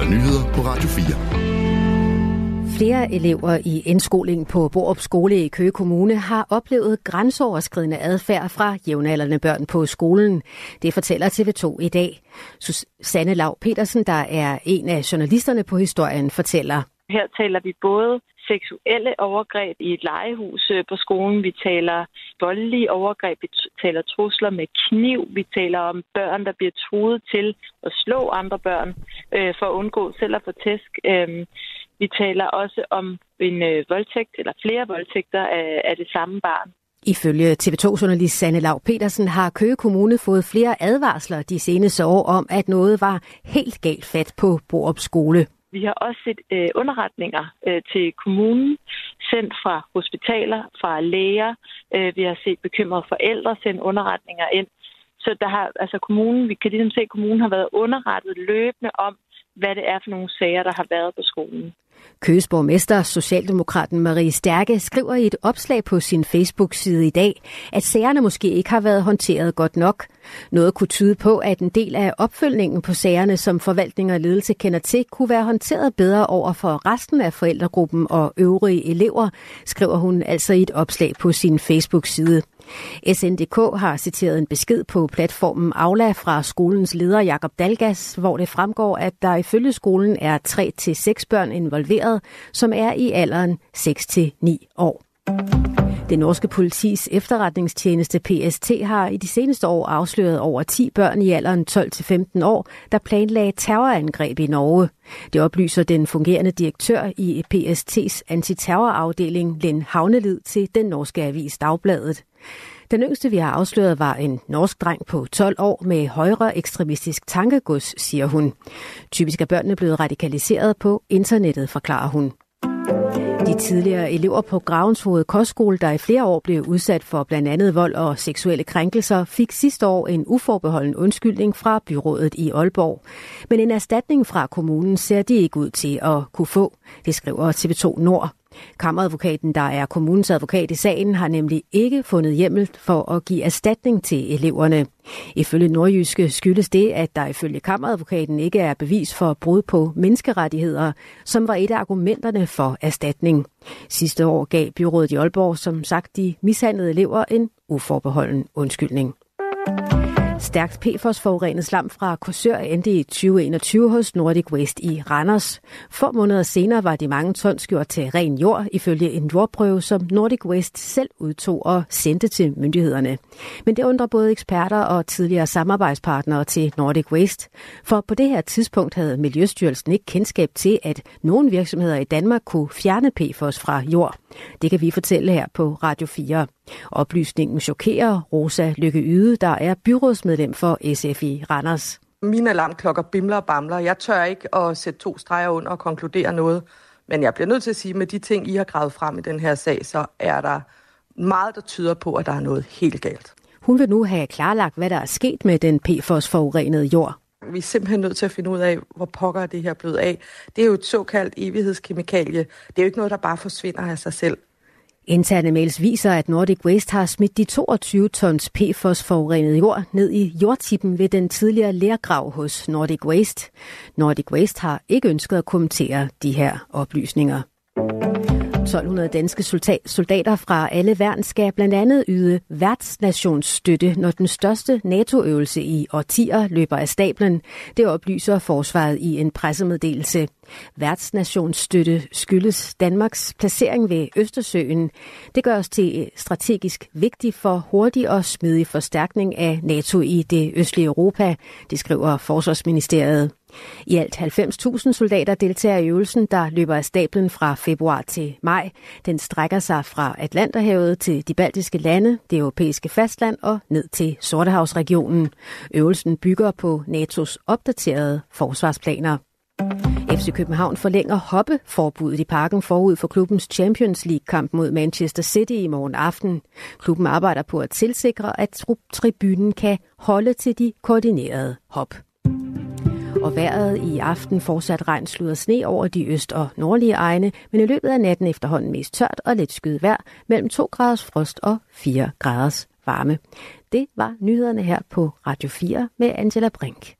der nyheder på Radio 4. Flere elever i indskolingen på Borup Skole i Køge Kommune har oplevet grænseoverskridende adfærd fra jævnaldrende børn på skolen. Det fortæller TV2 i dag. Susanne Lav Petersen, der er en af journalisterne på historien, fortæller. Her taler vi både seksuelle overgreb i et legehus øh, på skolen. Vi taler voldelige overgreb. Vi taler trusler med kniv. Vi taler om børn, der bliver truet til at slå andre børn øh, for at undgå selv at få tæsk. Øh, vi taler også om en øh, voldtægt eller flere voldtægter af, af det samme barn. Ifølge TV2-journalist Sanne Lav Petersen har Køge Kommune fået flere advarsler de seneste år om, at noget var helt galt fat på Borup Skole. Vi har også set øh, underretninger øh, til kommunen, sendt fra hospitaler, fra læger. Øh, vi har set bekymrede forældre sende underretninger ind. Så der har, altså kommunen, vi kan ligesom se, at kommunen har været underrettet løbende om, hvad det er for nogle sager, der har været på skolen. Køges borgmester, Socialdemokraten Marie Stærke, skriver i et opslag på sin Facebook-side i dag, at sagerne måske ikke har været håndteret godt nok. Noget kunne tyde på, at en del af opfølgningen på sagerne, som forvaltning og ledelse kender til, kunne være håndteret bedre over for resten af forældregruppen og øvrige elever, skriver hun altså i et opslag på sin Facebook-side. SNDK har citeret en besked på platformen Aula fra skolens leder Jakob Dalgas, hvor det fremgår, at der ifølge skolen er 3-6 børn involveret, som er i alderen 6-9 år. Det norske politis efterretningstjeneste PST har i de seneste år afsløret over 10 børn i alderen 12-15 år, der planlagde terrorangreb i Norge. Det oplyser den fungerende direktør i PST's antiterrorafdeling, Len Havnelid, til den norske avis Dagbladet. Den yngste, vi har afsløret, var en norsk dreng på 12 år med højre ekstremistisk tankegods, siger hun. Typisk er børnene blevet radikaliseret på internettet, forklarer hun. De tidligere elever på Gravenshoved Kostskole, der i flere år blev udsat for blandt andet vold og seksuelle krænkelser, fik sidste år en uforbeholden undskyldning fra byrådet i Aalborg. Men en erstatning fra kommunen ser de ikke ud til at kunne få, det skriver TV2 Nord. Kammeradvokaten, der er kommunens advokat i sagen, har nemlig ikke fundet hjemmel for at give erstatning til eleverne. Ifølge Nordjyske skyldes det, at der ifølge kammeradvokaten ikke er bevis for brud på menneskerettigheder, som var et af argumenterne for erstatning. Sidste år gav byrådet i Aalborg som sagt de mishandlede elever en uforbeholden undskyldning. Stærkt PFOS-forurenet slam fra Korsør endte i 2021 hos Nordic Waste i Randers. Få måneder senere var de mange tons gjort til ren jord, ifølge en jordprøve, som Nordic Waste selv udtog og sendte til myndighederne. Men det undrer både eksperter og tidligere samarbejdspartnere til Nordic Waste. For på det her tidspunkt havde Miljøstyrelsen ikke kendskab til, at nogle virksomheder i Danmark kunne fjerne PFOS fra jord. Det kan vi fortælle her på Radio 4. Oplysningen chokerer Rosa Lykke Yde, der er byrådsmedlem for SF i Randers. Mine alarmklokker bimler og bamler. Jeg tør ikke at sætte to streger under og konkludere noget. Men jeg bliver nødt til at sige, at med de ting, I har gravet frem i den her sag, så er der meget, der tyder på, at der er noget helt galt. Hun vil nu have klarlagt, hvad der er sket med den PFOS-forurenede jord. Vi er simpelthen nødt til at finde ud af, hvor pokker er det her blevet af. Det er jo et såkaldt evighedskemikalie. Det er jo ikke noget, der bare forsvinder af sig selv. Interne mails viser, at Nordic Waste har smidt de 22 tons PFOS forurenet jord ned i jordtippen ved den tidligere lærgrav hos Nordic Waste. Nordic Waste har ikke ønsket at kommentere de her oplysninger. 1200 danske soldater fra alle værn skal blandt andet yde værtsnationsstøtte, når den største NATO-øvelse i årtier løber af stablen. Det oplyser forsvaret i en pressemeddelelse. Værtsnationsstøtte skyldes Danmarks placering ved Østersøen. Det gør os til strategisk vigtigt for hurtig og smidig forstærkning af NATO i det østlige Europa, det skriver Forsvarsministeriet. I alt 90.000 soldater deltager i øvelsen, der løber af stablen fra februar til maj. Den strækker sig fra Atlanterhavet til de baltiske lande, det europæiske fastland og ned til Sortehavsregionen. Øvelsen bygger på NATO's opdaterede forsvarsplaner. FC København forlænger hoppeforbuddet i parken forud for klubbens Champions League-kamp mod Manchester City i morgen aften. Klubben arbejder på at tilsikre, at tribunen kan holde til de koordinerede hop. Og vejret i aften fortsat regn, slud og sne over de øst- og nordlige egne, men i løbet af natten efterhånden mest tørt og lidt skyet vejr mellem 2 graders frost og 4 graders varme. Det var nyhederne her på Radio 4 med Angela Brink.